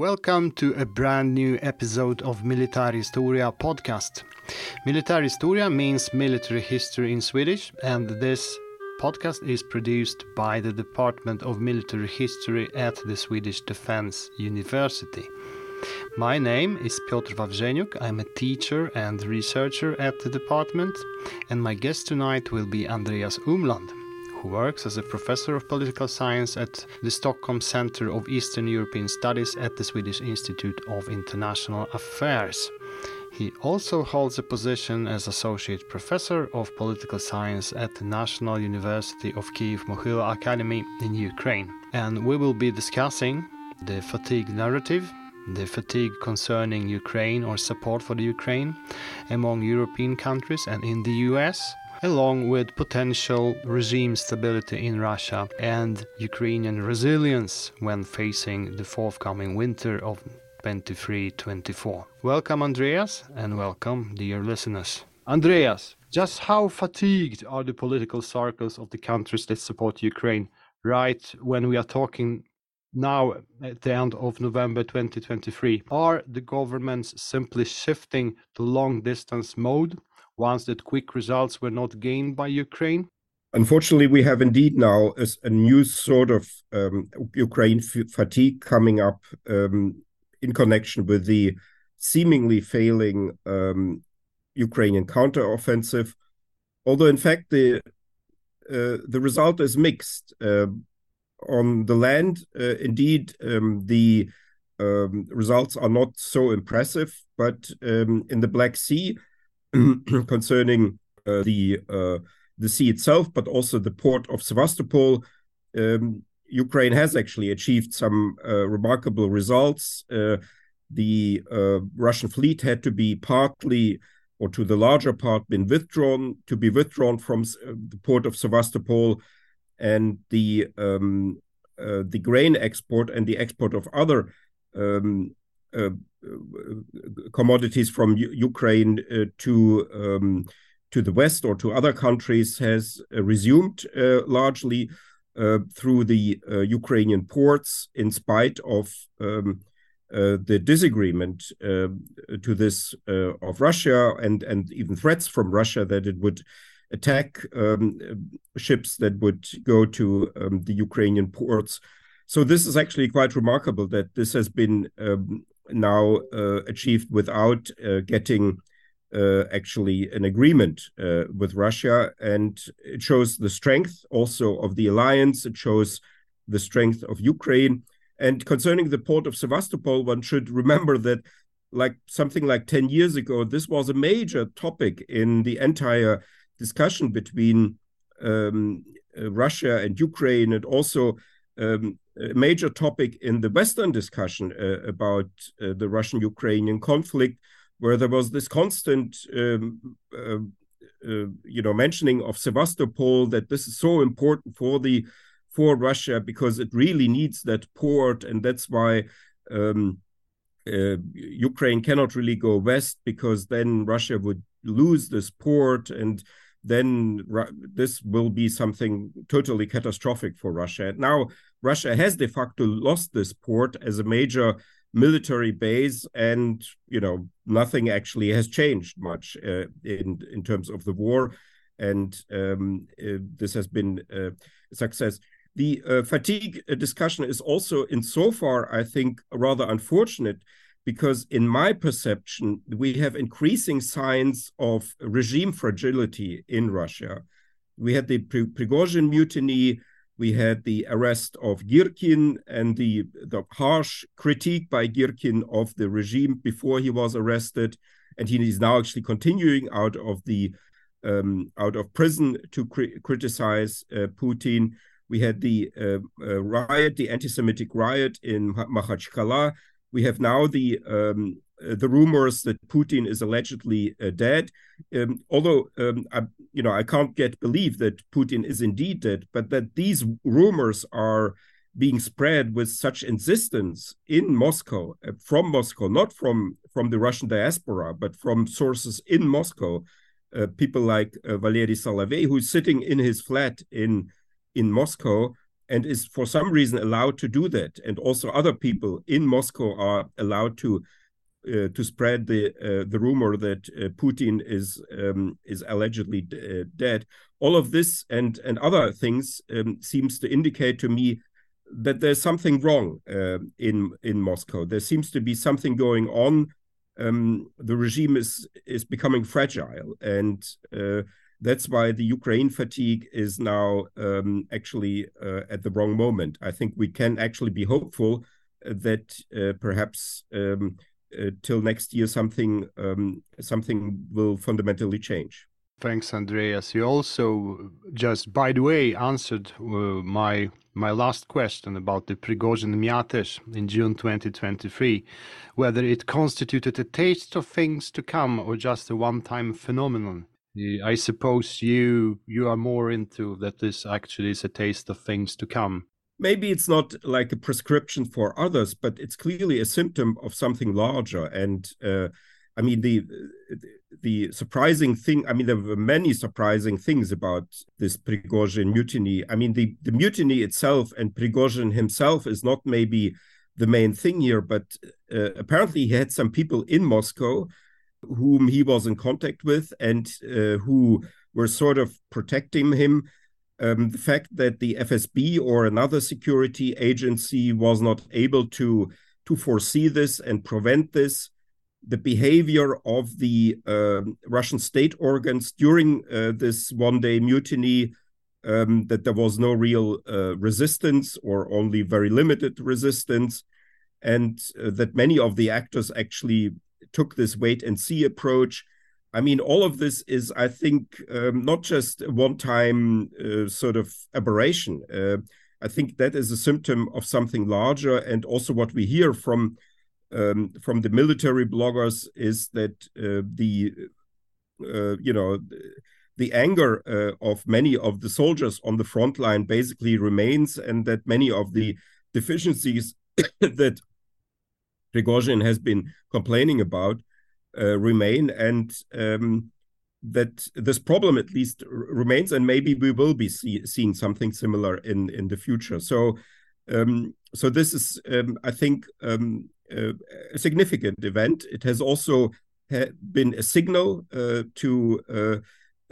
Welcome to a brand new episode of Military Historia podcast. Military Historia means military history in Swedish, and this podcast is produced by the Department of Military History at the Swedish Defense University. My name is Piotr Wawrzeniuk. I'm a teacher and researcher at the department, and my guest tonight will be Andreas Umland who works as a professor of political science at the Stockholm Center of Eastern European Studies at the Swedish Institute of International Affairs. He also holds a position as Associate Professor of Political Science at the National University of Kiev Mohyla Academy in Ukraine. And we will be discussing the fatigue narrative, the fatigue concerning Ukraine or support for the Ukraine among European countries and in the US, along with potential regime stability in Russia and Ukrainian resilience when facing the forthcoming winter of 23 24. Welcome, Andreas, and welcome, dear listeners. Andreas, just how fatigued are the political circles of the countries that support Ukraine right when we are talking now at the end of November 2023? Are the governments simply shifting to long distance mode once that quick results were not gained by Ukraine? Unfortunately, we have indeed now a, new sort of um, Ukraine fatigue coming up um, in connection with the seemingly failing um, Ukrainian counteroffensive. Although, in fact, the uh, the result is mixed. Uh, on the land, uh, indeed, um, the um, results are not so impressive, but in the Black Sea, concerning uh, the uh, the sea itself, but also the port of Sevastopol. Um, Ukraine has actually achieved some uh, remarkable results. Uh, the uh, Russian fleet had to be partly, or to the larger part, been withdrawn to be withdrawn from uh, the port of Sevastopol, and the um, the grain export and the export of other um, uh, commodities from U Ukraine uh, to um, to the west or to other countries has uh, resumed largely through the Ukrainian ports, in spite of um, the disagreement to this of Russia and and even threats from Russia that it would attack um, ships that would go to um, the Ukrainian ports. So this is actually quite remarkable that this has been um, now uh, achieved without uh, getting uh, actually an agreement with Russia. And it shows the strength also of the alliance, it shows the strength of Ukraine. And concerning the port of Sevastopol, one should remember that, like something like 10 years ago, this was a major topic in the entire discussion between um, Russia and Ukraine, and also um, major topic in the Western discussion uh, about uh, the Russian Ukrainian conflict, where there was this constant, um, uh, uh, you know, mentioning of Sevastopol that this is so important for the for Russia because it really needs that port, and that's why. Um, uh, Ukraine cannot really go west because then Russia would lose this port, and then this will be something totally catastrophic for Russia. Now, Russia has de facto lost this port as a major military base, and you know nothing actually has changed much uh, in in terms of the war, and um, uh, this has been uh, a success. The uh, fatigue discussion is also, in so far, I think, rather unfortunate because in my perception, we have increasing signs of regime fragility in Russia. We had the Prigozhin mutiny, we had the arrest of Girkin and the, the harsh critique by Girkin of the regime before he was arrested, and he is now actually continuing out of the um, out of prison to cri criticize uh, Putin. We had the uh, uh, riot, the anti-Semitic riot in Makhachkala, we have now the um, uh, the rumors that Putin is allegedly uh, dead. Um, although um, I, you know, I can't get believe that Putin is indeed dead, but that these rumors are being spread with such insistence in Moscow, uh, from Moscow, not from from the Russian diaspora, but from sources in Moscow. Uh, people like uh, Valery Solovey, who's sitting in his flat in in Moscow and is for some reason allowed to do that, and also other people in Moscow are allowed to uh, to spread the uh, the rumor that uh, Putin is um, is allegedly uh, dead. All of this and and other things um, seems to indicate to me that there's something wrong uh, in in Moscow. There seems to be something going on. Um, the regime is is becoming fragile, and uh, that's why the Ukraine fatigue is now um, actually uh, at the wrong moment. I think we can actually be hopeful that uh, perhaps um, uh, till next year something um, something will fundamentally change. Thanks, Andreas. You also just, by the way, answered uh, my my last question about the Prigozhin Myatesh in June 2023, whether it constituted a taste of things to come or just a one-time phenomenon. I suppose you you are more into that this actually is a taste of things to come. Maybe it's not like a prescription for others, but it's clearly a symptom of something larger. And uh, I mean the the surprising thing. I mean there were many surprising things about this Prigozhin mutiny. I mean the the mutiny itself and Prigozhin himself is not maybe the main thing here, but uh, apparently he had some people in Moscow whom he was in contact with and uh, who were sort of protecting him. Um, the fact that the FSB or another security agency was not able to to foresee this and prevent this, the behavior of the uh, Russian state organs during uh, this one-day mutiny, um, that there was no real uh, resistance or only very limited resistance, and uh, that many of the actors actually took this wait and see approach. I mean, all of this is, I think, um, not just one time uh, sort of aberration. Uh, I think that is a symptom of something larger. And also, what we hear from um, from the military bloggers is that uh, the uh, you know the anger uh, of many of the soldiers on the front line basically remains, and that many of the deficiencies that Prigozhin has been complaining about uh, remain, and um, that this problem at least remains, and maybe we will be see, seeing something similar in in the future. So, um, so this is, um, I think, um, uh, a significant event. It has also ha been a signal uh, to. Uh,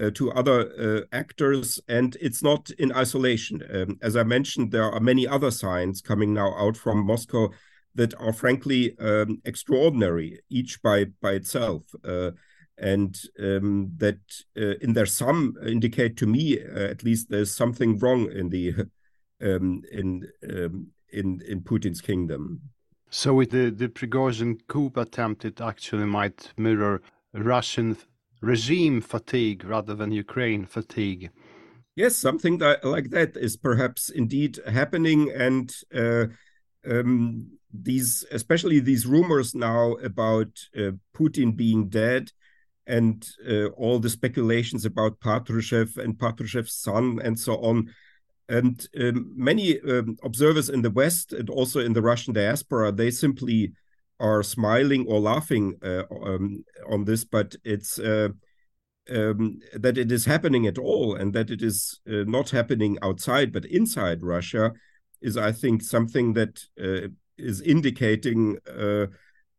uh to other uh, actors, and it's not in isolation. Um, as I mentioned, there are many other signs coming now out from Moscow that are frankly um, extraordinary, each by by itself, uh, and um, that uh, in their sum indicate to me uh, at least there's something wrong in the um, in um, in in Putin's kingdom. So with the the Prigozhin coup attempt, it actually might mirror Russian regime fatigue rather than Ukraine fatigue. Yes, something that, like that is perhaps indeed happening, and uh, um, these, especially these rumors now about uh, Putin being dead, and uh, all the speculations about Patrushev and Patrushev's son, and so on. And um, many um, observers in the West and also in the Russian diaspora, they simply are smiling or laughing uh, um, on this, but it's uh, um, that it is happening at all and that it is uh, not happening outside but inside Russia is, I think, something that uh, is indicating uh,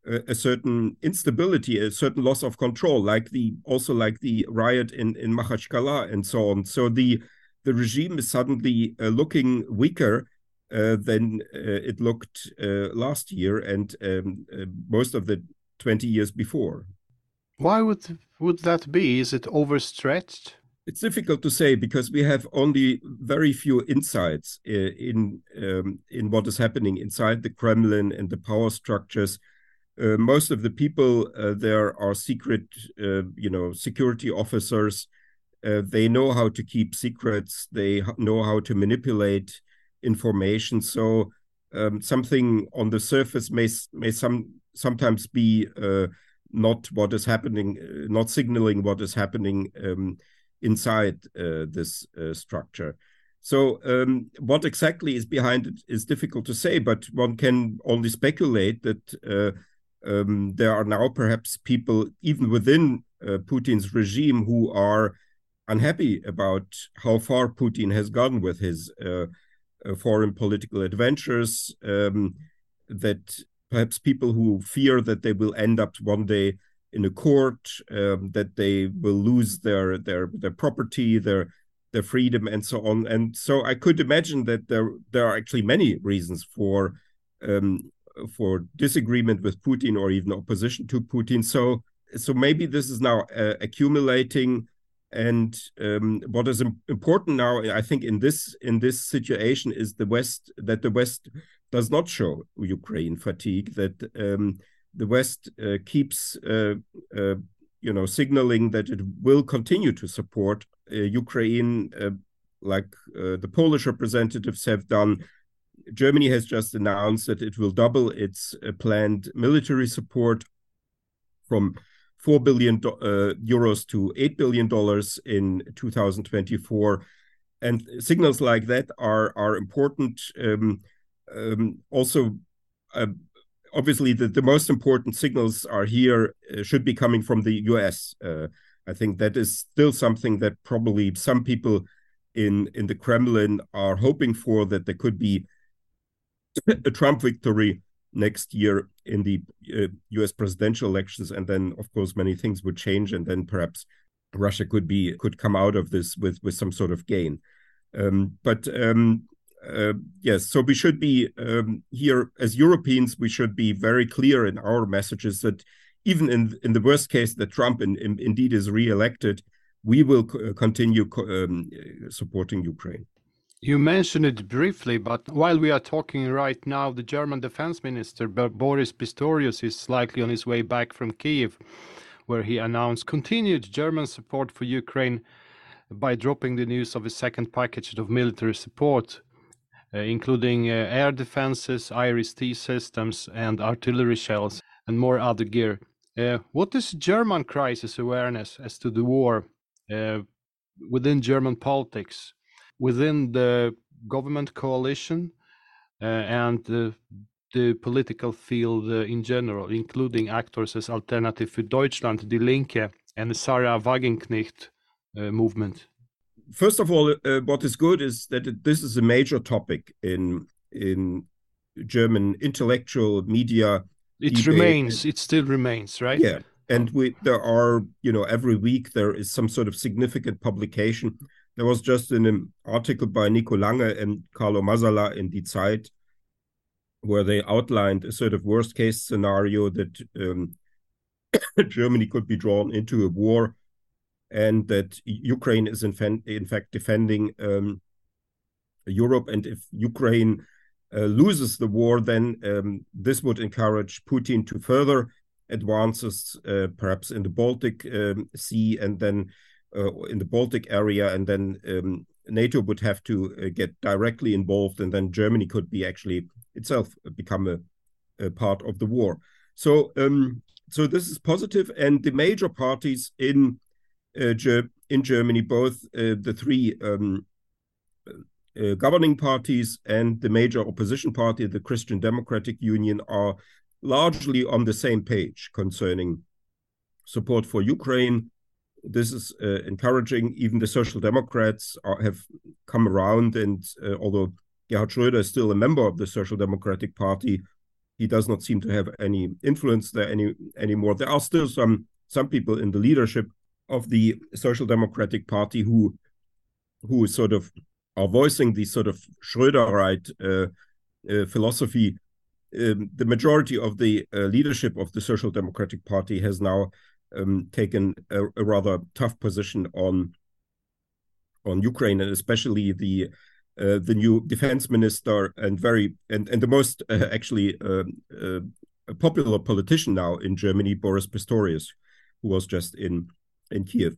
a certain instability, a certain loss of control, like the also like the riot in in Makhachkala and so on. So the the regime is suddenly uh, looking weaker uh, than uh, it looked uh, last year and um, most of the twenty years before. Why would would that be? Is it overstretched? It's difficult to say because we have only very few insights uh, in um, in what is happening inside the Kremlin and the power structures. Uh, most of the people uh, there are secret, uh, you know, security officers. Uh, they know how to keep secrets. They know how to manipulate information. So um, something on the surface may may some sometimes be uh, not what is happening, not signaling what is happening. Um, inside uh, this uh, structure. So, um, what exactly is behind it is difficult to say, but one can only speculate that uh, um, there are now perhaps people, even within Putin's regime, who are unhappy about how far Putin has gone with his uh, foreign political adventures, um, that perhaps people who fear that they will end up one day in a court, um, that they will lose their their their property, their their freedom, and so on. And so I could imagine that there there are actually many reasons for um, for disagreement with Putin or even opposition to Putin. So so maybe this is now uh, accumulating. And um, what is important now, I think, in this in this situation, is the West that the West does not show Ukraine fatigue. That um, the West uh, keeps, uh, uh, you know, signaling that it will continue to support uh, Ukraine, uh, like uh, the Polish representatives have done. Germany has just announced that it will double its planned military support from 4 billion euros to 8 billion dollars in 2024 and signals like that are are important um, um, also uh, obviously the, the most important signals are here uh, should be coming from the US. Uh, I think that is still something that probably some people in in the Kremlin are hoping for that there could be a Trump victory next year in the uh, US presidential elections and then of course many things would change and then perhaps Russia could be could come out of this with with some sort of gain. Um, but um, uh, yes, so we should be um, here as Europeans. We should be very clear in our messages that even in in the worst case that Trump in, in, indeed is re-elected, we will uh, continue co um, supporting Ukraine. You mentioned it briefly, but while we are talking right now, the German defense minister Boris Pistorius is likely on his way back from Kiev, where he announced continued German support for Ukraine by dropping the news of a second package of military support uh, including uh, air defenses, IRIS-T systems, and artillery shells, and more other gear. Uh, what is German crisis awareness as to the war within German politics, within the government coalition, and the the political field uh, in general, including actors as Alternative für Deutschland, Die Linke, and the Sahra Wagenknecht uh, movement? First of all, uh, what is good is that it, this is a major topic in in German intellectual media. It debate. remains. It still remains, right? Yeah, and we there are you know every week there is some sort of significant publication. There was just an article by Nico Lange and Carlo Masala in Die Zeit, where they outlined a sort of worst case scenario that um, Germany could be drawn into a war and that Ukraine is in, in fact defending um, Europe. And if Ukraine uh, loses the war, then um, this would encourage Putin to further advances, uh, perhaps in the Baltic um, Sea and then uh, in the Baltic area, and then um, NATO would have to uh, get directly involved, and then Germany could be actually itself become a, a part of the war. So, um, so this is positive, and the major parties in in Germany, both uh, the three um, uh, governing parties and the major opposition party, the Christian Democratic Union, are largely on the same page concerning support for Ukraine. This is uh, encouraging. Even the Social Democrats are, have come around, and uh, although Gerhard Schröder is still a member of the Social Democratic Party, he does not seem to have any influence there any anymore. There are still some some people in the leadership of the Social Democratic Party who who sort of are voicing the sort of Schröderite uh, uh, philosophy. Um, the majority of the uh, leadership of the Social Democratic Party has now um, taken a, a, rather tough position on on Ukraine, and especially the uh, the new defense minister and very and and the most uh, actually um, uh, popular politician now in Germany, Boris Pistorius, who was just in in Kiev.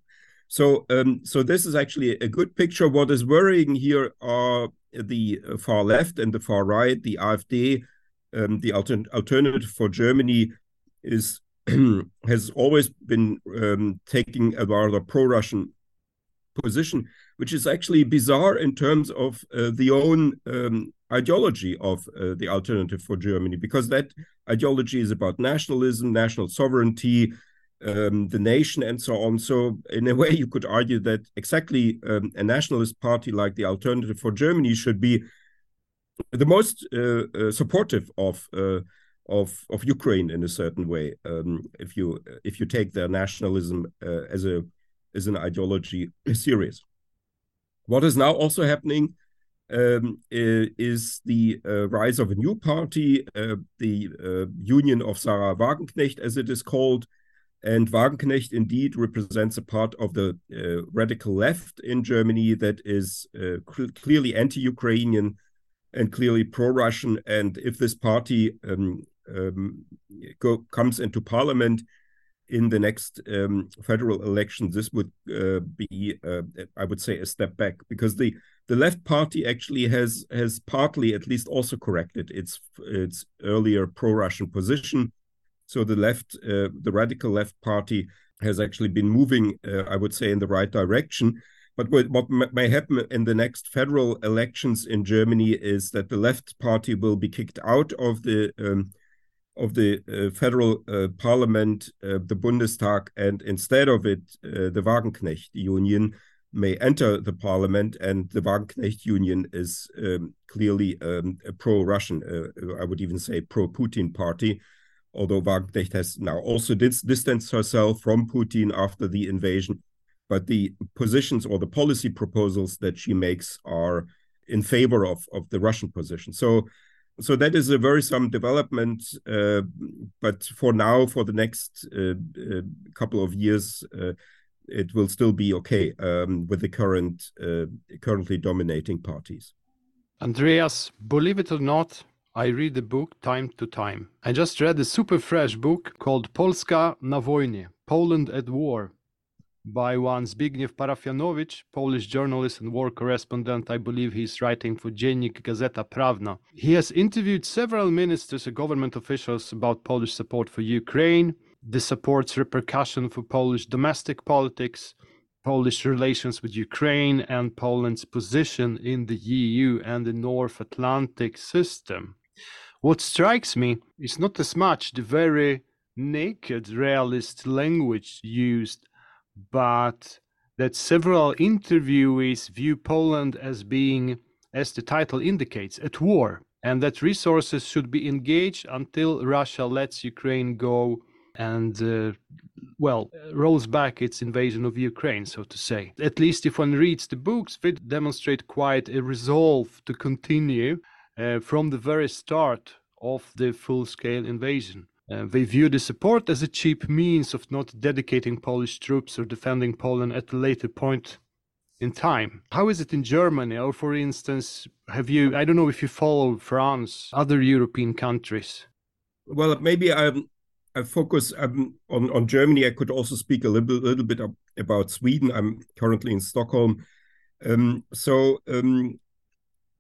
So, um, so this is actually a good picture. What is worrying here are the far left and the far right. The AfD, um, the alter alternative for Germany, is has always been um, taking a rather pro-Russian position, which is actually bizarre in terms of uh, the own um, ideology of uh, the alternative for Germany, because that ideology is about nationalism, national sovereignty, um, the nation and so on. So, in a way, you could argue that exactly um, a nationalist party like the Alternative for Germany should be the most supportive of of of Ukraine in a certain way. Um, if you if you take their nationalism uh, as a as an ideology serious, what is now also happening um, is the uh, rise of a new party, uh, the uh, Union of Sahra Wagenknecht, as it is called. And Wagenknecht indeed represents a part of the uh, radical left in Germany that is uh, cl clearly anti Ukrainian and clearly pro Russian. And if this party um, um, go, comes into parliament in the next um, federal election, this would uh, be, uh, I would say, a step back because the the left party actually has has partly, at least, also corrected its its earlier pro-Russian position. So the left, uh, the radical left party, has actually been moving, uh, I would say, in the right direction. But what may happen in the next federal elections in Germany is that the left party will be kicked out of the um, of the uh, federal uh, parliament, uh, the Bundestag, and instead of it, uh, the Wagenknecht Union may enter the parliament, and the Wagenknecht Union is um, clearly um, a pro-Russian, uh, I would even say pro-Putin party, although Wagenknecht has now also dis distanced herself from Putin after the invasion. But the positions or the policy proposals that she makes are in favor of, of the Russian position. So so that is a worrisome development. Uh, but for now, for the next uh, uh, couple of years, uh, it will still be okay um, with the current uh, currently dominating parties. Andreas, believe it or not, I read the book time to time. I just read a super fresh book called Polska na wojnie, Poland at War by one Zbigniew Parafianowicz, Polish journalist and war correspondent. I believe he's writing for Dziennik Gazeta Prawna. He has interviewed several ministers and government officials about Polish support for Ukraine, the support's repercussion for Polish domestic politics, Polish relations with Ukraine, and Poland's position in the EU and the North Atlantic system. What strikes me is not as much the very naked realist language used but that several interviewees view Poland as being, as the title indicates, at war, and that resources should be engaged until Russia lets Ukraine go and, uh, well, rolls back its invasion of Ukraine, so to say. At least if one reads the books, they demonstrate quite a resolve to continue from the very start of the full scale invasion. Uh, they view the support as a cheap means of not dedicating Polish troops or defending Poland at a later point in time. How is it in Germany? Or, for instance, have you, I don't know if you follow France, other European countries? Well, maybe I, I focus um, on, on Germany. I could also speak a little, little bit about Sweden. I'm currently in Stockholm. Um, so, um,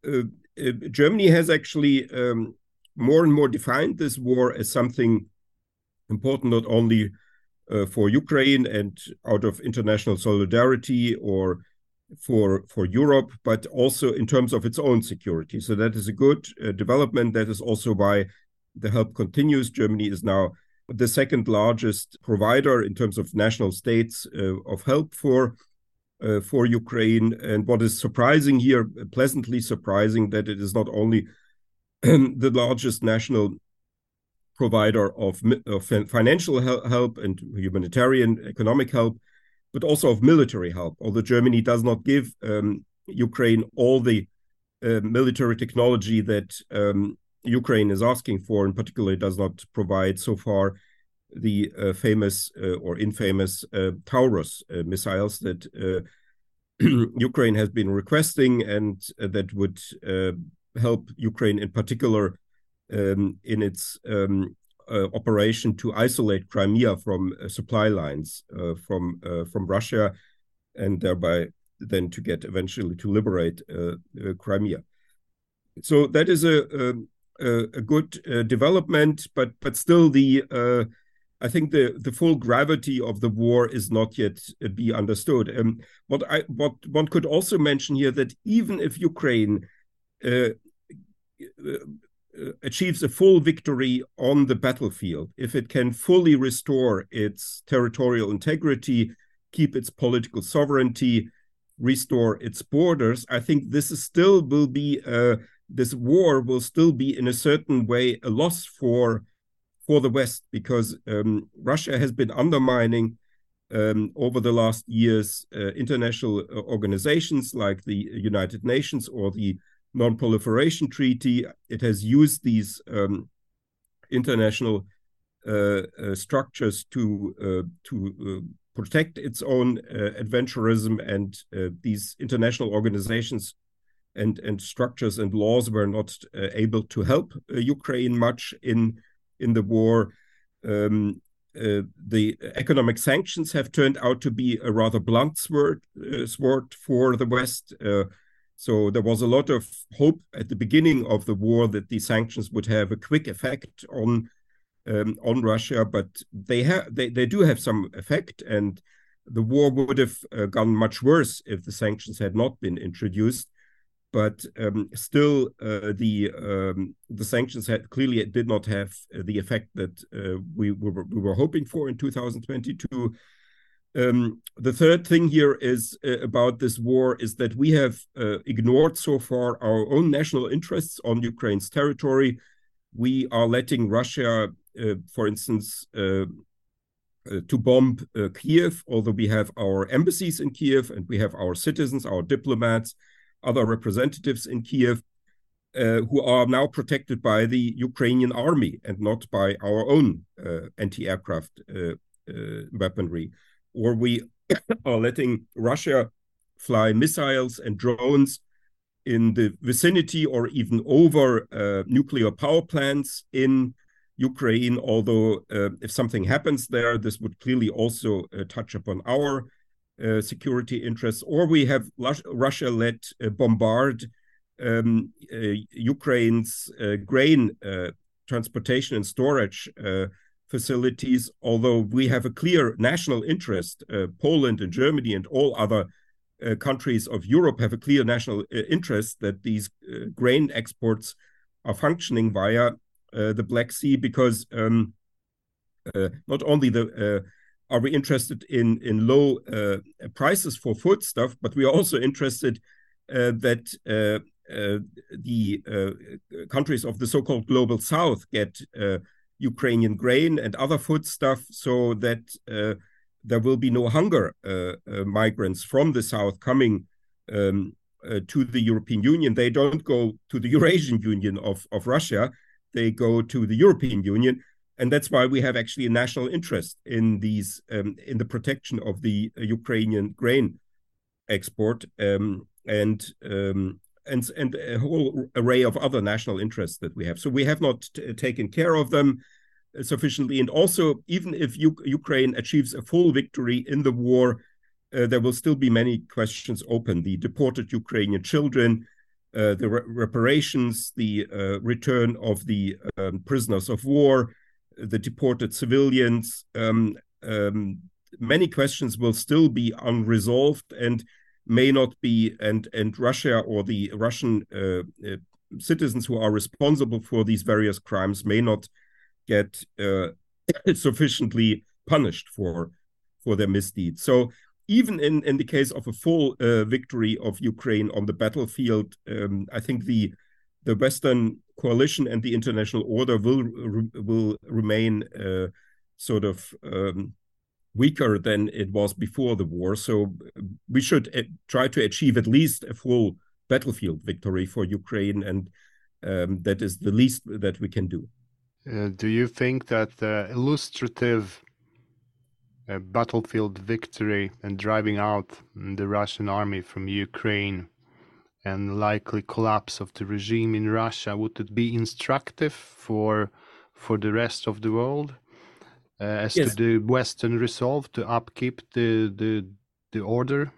uh, uh, Germany has actually um, more and more defined this war as something important not only uh, for Ukraine and out of international solidarity or for for Europe, but also in terms of its own security. So that is a good uh, development. That is also why the help continues. Germany is now the second largest provider in terms of national states uh, of help for for Ukraine. And what is surprising here, pleasantly surprising, that it is not only the largest national provider of, of financial help and humanitarian economic help, but also of military help. Although Germany does not give um, Ukraine all the uh, military technology that um, Ukraine is asking for, in particular, does not provide so far the uh, famous uh, or infamous uh, Taurus uh, missiles that uh, Ukraine has been requesting and that would help Ukraine in particular um, in its um, uh, operation to isolate Crimea from uh, supply lines uh, from uh, from Russia, and thereby then to get eventually to liberate uh, uh, Crimea. So that is a um, a, a good development, but but still the I think the the full gravity of the war is not yet be understood. Um, what I what one could also mention here that even if Ukraine uh, uh, achieves a full victory on the battlefield, if it can fully restore its territorial integrity, keep its political sovereignty, restore its borders, I think this is still will be a this war will still be in a certain way a loss for for the West because um, Russia has been undermining um, over the last years uh, international uh, organizations like the United Nations or the Non-Proliferation Treaty. It has used these um, international uh, uh, structures to uh, to uh, protect its own adventurism, and these international organizations and and structures and laws were not able to help Ukraine much in in the war. Um, uh, the economic sanctions have turned out to be a rather blunt sword, uh, sword for the West. Uh, so there was a lot of hope at the beginning of the war that these sanctions would have a quick effect on um, on Russia, but they have they, they do have some effect, and the war would have uh, gone much worse if the sanctions had not been introduced but um, still uh, the um, the sanctions had clearly did not have uh, the effect that uh, we, we, were, we were hoping for in 2022. Um, the third thing here is uh, about this war is that we have uh, ignored so far our own national interests on Ukraine's territory. We are letting Russia, uh, for instance, to bomb Kiev, although we have our embassies in Kiev and we have our citizens, our diplomats other representatives in Kiev uh, who are now protected by the Ukrainian army and not by our own uh, anti aircraft uh, uh, weaponry. Or we are letting Russia fly missiles and drones in the vicinity or even over uh, nuclear power plants in Ukraine. Although, uh, if something happens there, this would clearly also touch upon our uh, security interests, or we have Russia let uh, bombard um, uh, Ukraine's grain transportation and storage facilities, although we have a clear national interest, Poland and Germany and all other uh, countries of Europe have a clear national uh, interest that these uh, grain exports are functioning via the Black Sea because um, not only the are we interested in in low uh, prices for food stuff, but we are also interested uh, that uh, uh the uh, countries of the so-called global south get Ukrainian grain and other food stuff, so that there will be no hunger migrants from the south coming um, to the European Union. They don't go to the Eurasian Union of of Russia; they go to the European Union and that's why we have actually a national interest in these um, in the protection of the Ukrainian grain export um, and um, and and a whole array of other national interests that we have. So we have not taken care of them uh, sufficiently, and also even if U Ukraine achieves a full victory in the war, uh, there will still be many questions open. The deported Ukrainian children. Uh, the re reparations, the uh, return of the um, prisoners of war, the deported civilians. Um, um, many questions will still be unresolved and may not be, and and Russia or the Russian uh, uh, citizens who are responsible for these various crimes may not get uh, sufficiently punished for for their misdeeds. So even in in the case of a full uh, victory of Ukraine on the battlefield, um, I think the the Western coalition and the international order will will remain uh, sort of um, weaker than it was before the war. So we should uh, try to achieve at least a full battlefield victory for Ukraine, and um, that is the least that we can do. Uh, do you think that the illustrative uh, battlefield victory and driving out the Russian army from Ukraine and likely collapse of the regime in Russia, would it be instructive for for the rest of the world uh, as yes. to the Western resolve to upkeep the the the order?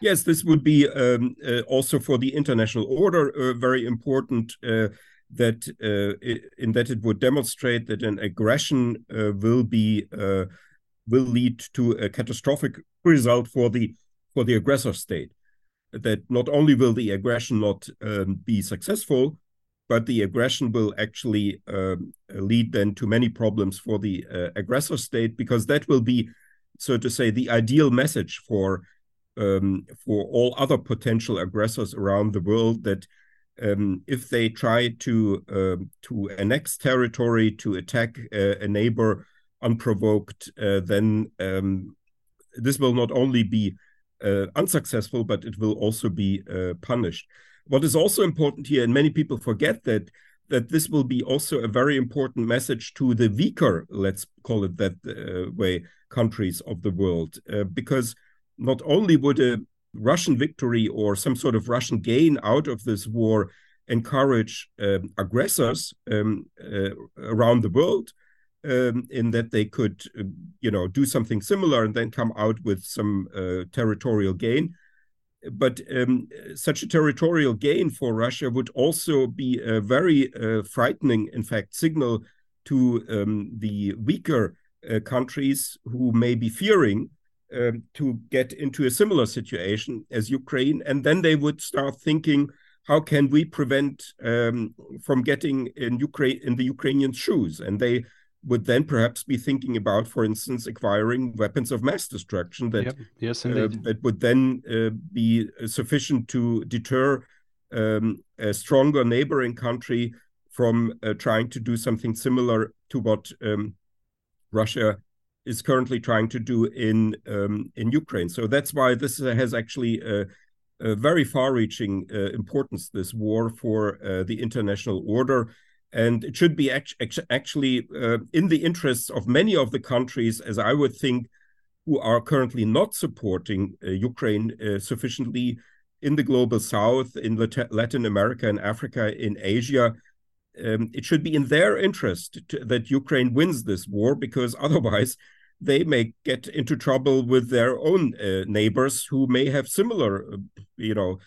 Yes, this would be um, uh, also for the international order uh, very important. Uh, that uh, in that it would demonstrate that an aggression uh, will be will lead to a catastrophic result for the for the aggressor state that not only will the aggression not um, be successful, but the aggression will actually um, lead then to many problems for the uh, aggressor state because that will be, so to say, the ideal message for um, for all other potential aggressors around the world that um, if they try to uh, to annex territory, to attack uh, a neighbor unprovoked, uh, then um, this will not only be uh, unsuccessful, but it will also be uh, punished. What is also important here, and many people forget that that this will be also a very important message to the weaker, let's call it that uh, way, countries of the world, because not only would a Russian victory or some sort of Russian gain out of this war encourage um, aggressors um, uh, around the world um, in that they could, uh, you know, do something similar and then come out with some uh, territorial gain. But um, such a territorial gain for Russia would also be a very uh, frightening, in fact, signal to um, the weaker uh, countries who may be fearing um, to get into a similar situation as Ukraine, and then they would start thinking, how can we prevent um, from getting in Ukraine in the Ukrainian shoes? And they would then perhaps be thinking about, for instance, acquiring weapons of mass destruction that yep. yes, uh, that would then uh, be sufficient to deter um, a stronger neighboring country from uh, trying to do something similar to what um, Russia is currently trying to do in um, in Ukraine. So that's why this has actually a, a very far-reaching uh, importance. This war for uh, the international order, and it should be act actually uh, in the interests of many of the countries, as I would think, who are currently not supporting uh, Ukraine uh, sufficiently in the global South, in Latin America, and Africa, in Asia. Um, it should be in their interest to, that Ukraine wins this war because otherwise they may get into trouble with their own uh, neighbors who may have similar, uh, you know,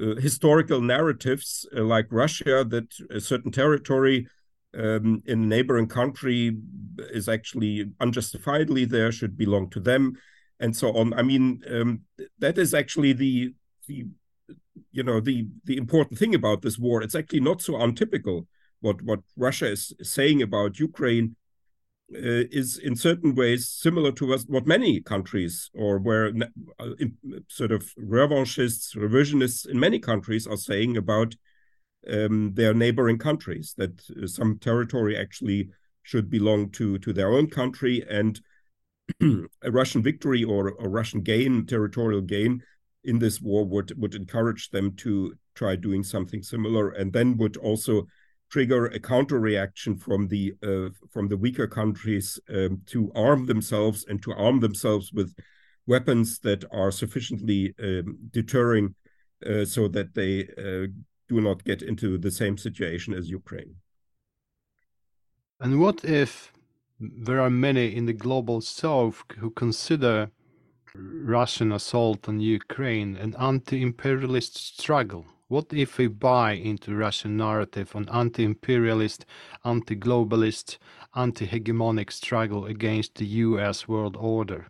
uh, historical narratives uh, like Russia that a certain territory um, in a neighboring country is actually unjustifiably there, should belong to them, and so on. I mean, um, that is actually the the you know the the important thing about this war. It's actually not so untypical what what Russia is saying about Ukraine uh, is in certain ways similar to what many countries or where uh, sort of revanchists, revisionists in many countries are saying about um, their neighboring countries that uh, some territory actually should belong to to their own country and a Russian victory or a Russian gain, territorial gain in this war would would encourage them to try doing something similar and then would also trigger a counter reaction from the uh, from the weaker countries um, to arm themselves and to arm themselves with weapons that are sufficiently um, deterring uh, so that they uh, do not get into the same situation as Ukraine. And what if there are many in the global south who consider Russian assault on Ukraine an anti-imperialist struggle? What if we buy into Russian narrative on anti-imperialist, anti-globalist, anti-hegemonic struggle against the U.S. world order?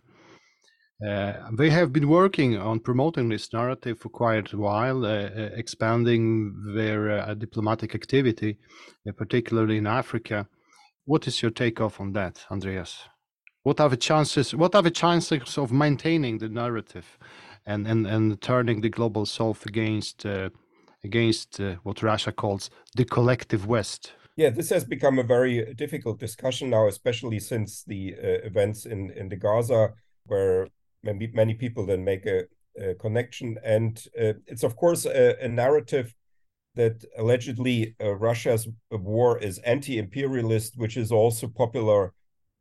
Uh, they have been working on promoting this narrative for quite a while, uh, uh, expanding their uh, diplomatic activity, uh, particularly in Africa. What is your takeoff on that, Andreas? What are the chances? What are the chances of maintaining the narrative, and and and turning the global south against uh, against uh, what Russia calls the collective West. Yeah, this has become a very difficult discussion now, especially since the uh, events in, in the Gaza, where many, many people then make a, a connection. And uh, it's, of course, a, a narrative that allegedly uh, Russia's war is anti imperialist, which is also popular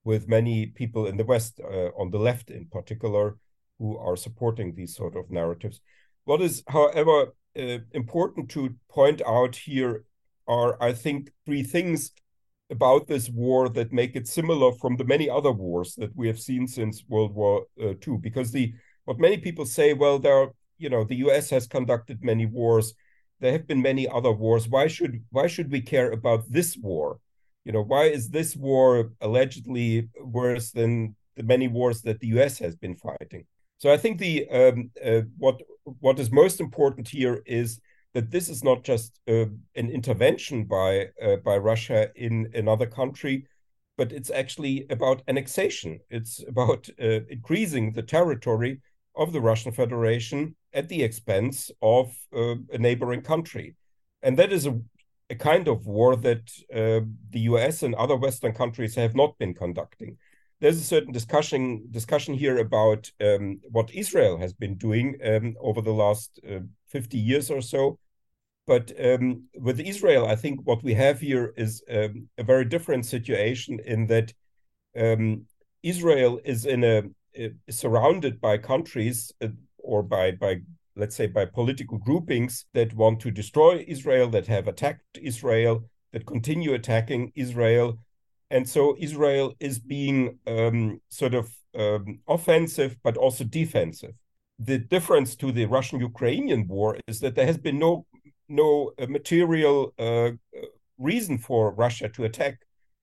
with many people in the West, uh, on the left in particular, who are supporting these sort of narratives. What is, however, uh, important to point out here are, I think, three things about this war that make it similar from the many other wars that we have seen since World War uh, II. Because the what many people say, well, there are, you know, the U.S. has conducted many wars. There have been many other wars. Why should why should we care about this war? You know, why is this war allegedly worse than the many wars that the U.S. has been fighting? So I think the um, uh, what what is most important here is that this is not just uh, an intervention by uh, by Russia in another country, but it's actually about annexation. It's about uh, increasing the territory of the Russian Federation at the expense of uh, a neighboring country. and that is a, a kind of war that uh, the US and other Western countries have not been conducting. There's a certain discussion discussion here about um, what Israel has been doing um, over the last uh, 50 years or so. But um, with Israel, I think what we have here is um, a very different situation in that um, Israel is in a surrounded by countries uh, or by by let's say by political groupings that want to destroy Israel, that have attacked Israel, that continue attacking Israel, and so Israel is being um, sort of um, offensive but also defensive. The difference to the Russian-Ukrainian war is that there has been no no uh, material uh, reason for Russia to attack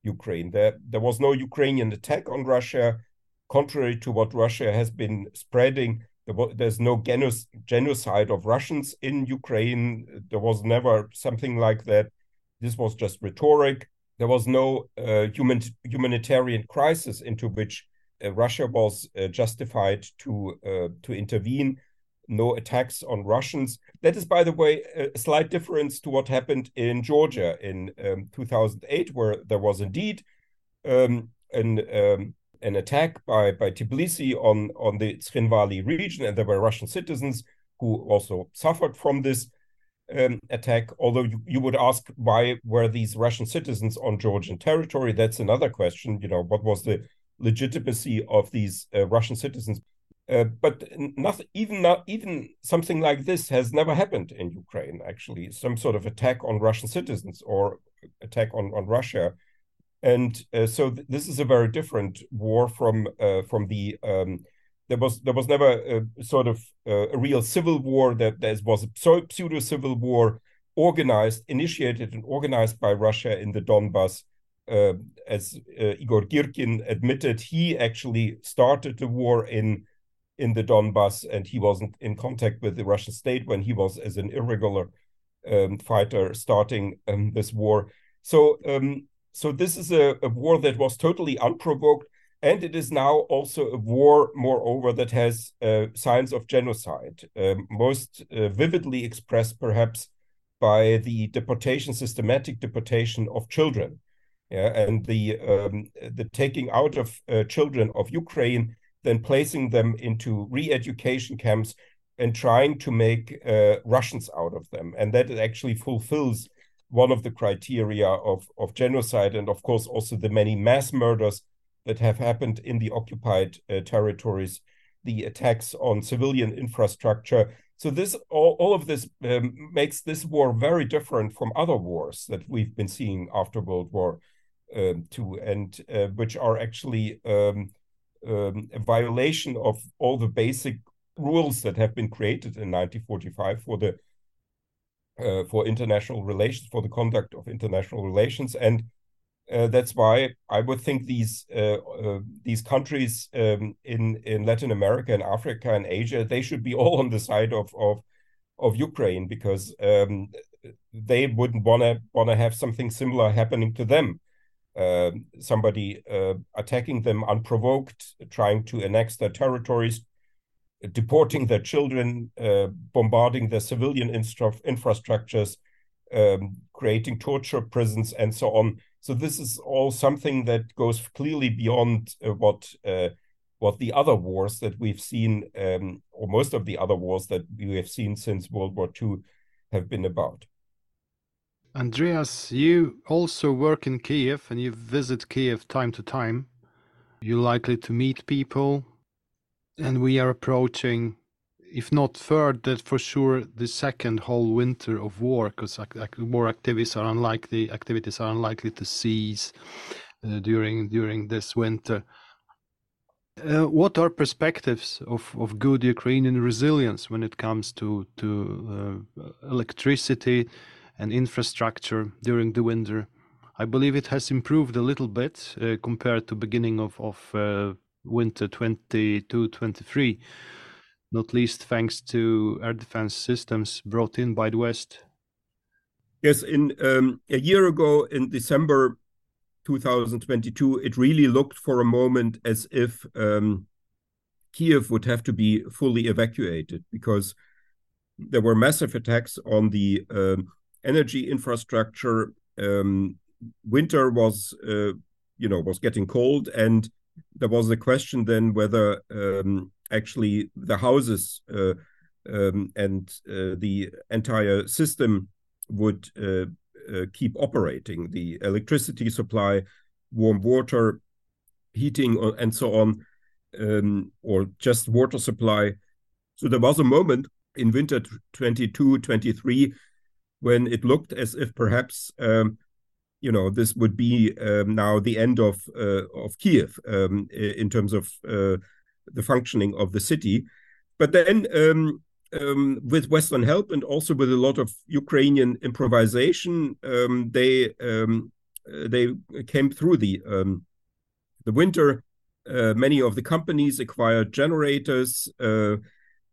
Ukraine. There there was no Ukrainian attack on Russia, contrary to what Russia has been spreading there's no genocide of Russians in Ukraine. There was never something like that. This was just rhetoric. There was no uh, human, humanitarian crisis into which uh, Russia was uh, justified to to intervene. No attacks on Russians. That is, by the way, a slight difference to what happened in Georgia in um, 2008, where there was indeed um, an um, an attack by, by Tbilisi on, on the Tskhinvali region, and there were Russian citizens who also suffered from this um, attack. Although you, you would ask why were these Russian citizens on Georgian territory? That's another question. You know, what was the legitimacy of these uh, Russian citizens? Uh, but nothing, even not even something like this has never happened in Ukraine. Actually, some sort of attack on Russian citizens or attack on on Russia and uh, so th this is a very different war from uh, from the um, there was there was never a, sort of a real civil war. That there was a pseudo civil war organized initiated and organized by Russia in the Donbas uh, as uh, Igor Girkin admitted. He actually started the war in in the Donbas and he wasn't in contact with the Russian state when he was as an irregular um, fighter starting um, this war. So um, so this is a, a war that was totally unprovoked. And it is now also a war, moreover, that has uh, signs of genocide, uh, most uh, vividly expressed perhaps by the deportation, systematic deportation of children, yeah, and the um, the taking out of uh, children of Ukraine, then placing them into re-education camps and trying to make uh, Russians out of them, and that actually fulfills one of the criteria of, of genocide, and of course also the many mass murders that have happened in the occupied uh, territories, the attacks on civilian infrastructure. So this all, all of this um, makes this war very different from other wars that we've been seeing after World War um, II, and uh, which are actually um, um a violation of all the basic rules that have been created in 1945 for the uh, for international relations, for the conduct of international relations, and that's why I would think these uh, uh, these countries um, in in Latin America and Africa and Asia they should be all on the side of of of Ukraine because um, they wouldn't want to have something similar happening to them. Um, somebody uh, attacking them unprovoked, trying to annex their territories, deporting their children, uh, bombarding their civilian infra infrastructures, um, creating torture prisons, and so on. So this is all something that goes clearly beyond uh, what uh, what the other wars that we've seen, um, or most of the other wars that we have seen since World War II, have been about. Andreas, you also work in Kiev and you visit Kiev time to time. You're likely to meet people, and we are approaching if not third that for sure the second whole winter of war because war activities are unlikely activities are unlikely to cease uh, during during this winter uh, what are perspectives of, of good Ukrainian resilience when it comes to to uh, electricity and infrastructure during the winter? I believe it has improved a little bit uh, compared to beginning of of uh, winter 22-23, not least thanks to air defense systems brought in by the West. Yes, in um, a year ago, in December 2022, it really looked for a moment as if um, Kiev would have to be fully evacuated because there were massive attacks on the um, energy infrastructure. Um, winter was, uh, you know, was getting cold, and there was a question then whether um, actually the houses uh, um, and uh, the entire system would uh, uh, keep operating. The electricity supply, warm water, heating, uh, and so on, um, or just water supply. So there was a moment in winter 22, 23 when it looked as if perhaps um, you know this would be um, now the end of uh, of Kiev um, in terms of uh, the functioning of the city. But then, um, um, with Western help and also with a lot of Ukrainian improvisation, um, they um, they came through the the winter. Uh, many of the companies acquired generators. Uh,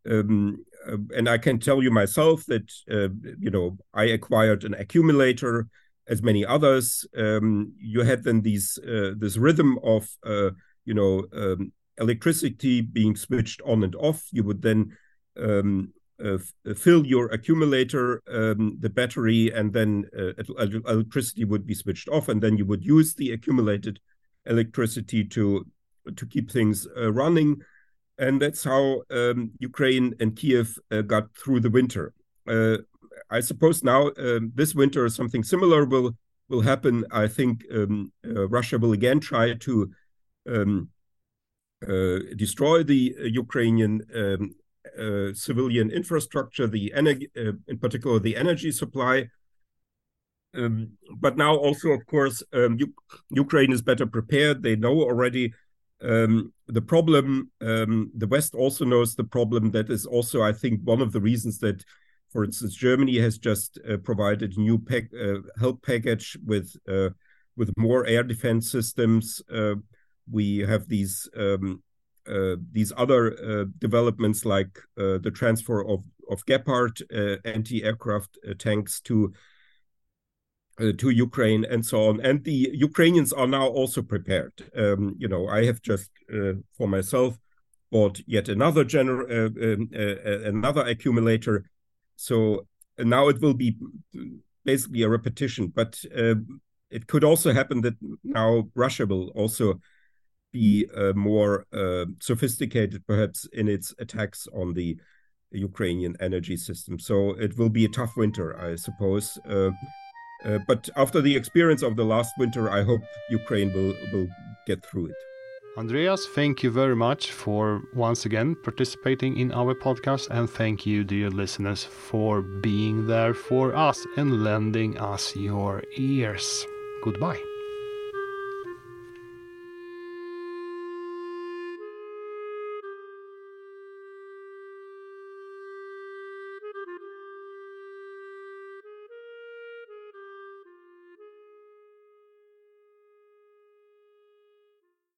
um, uh, and I can tell you myself that uh, you know I acquired an accumulator as many others. Um, you had then these uh, this rhythm of uh, you know um, electricity being switched on and off. You would then um, uh, fill your accumulator, um, the battery, and then uh, electricity would be switched off, and then you would use the accumulated electricity to to keep things uh, running. And that's how um, Ukraine and Kiev uh, got through the winter. Uh, I suppose now um, this winter something similar will will happen. I think um, uh, Russia will again try to um, uh, destroy the uh, Ukrainian um, uh, civilian infrastructure, the energy, uh, in particular the energy supply. Um, but now also, of course, um, Ukraine is better prepared. They know already the problem. the West also knows the problem. That is also, I think, one of the reasons that for instance, Germany has just uh, provided new pack, uh, help package with uh, with more air defense systems. Uh, we have these um, uh, these other uh, developments like the transfer of of Gepard anti-aircraft tanks to to Ukraine and so on. And the Ukrainians are now also prepared. Um, you know, I have just for myself bought yet another gener- um, another accumulator so now it will be basically a repetition, but uh, it could also happen that now Russia will also be uh, more uh, sophisticated, perhaps, in its attacks on the Ukrainian energy system. So it will be a tough winter, I suppose. Uh, but after the experience of the last winter, I hope Ukraine will will get through it. Andreas, thank you very much for once again participating in our podcast. And thank you, dear listeners, for being there for us and lending us your ears. Goodbye.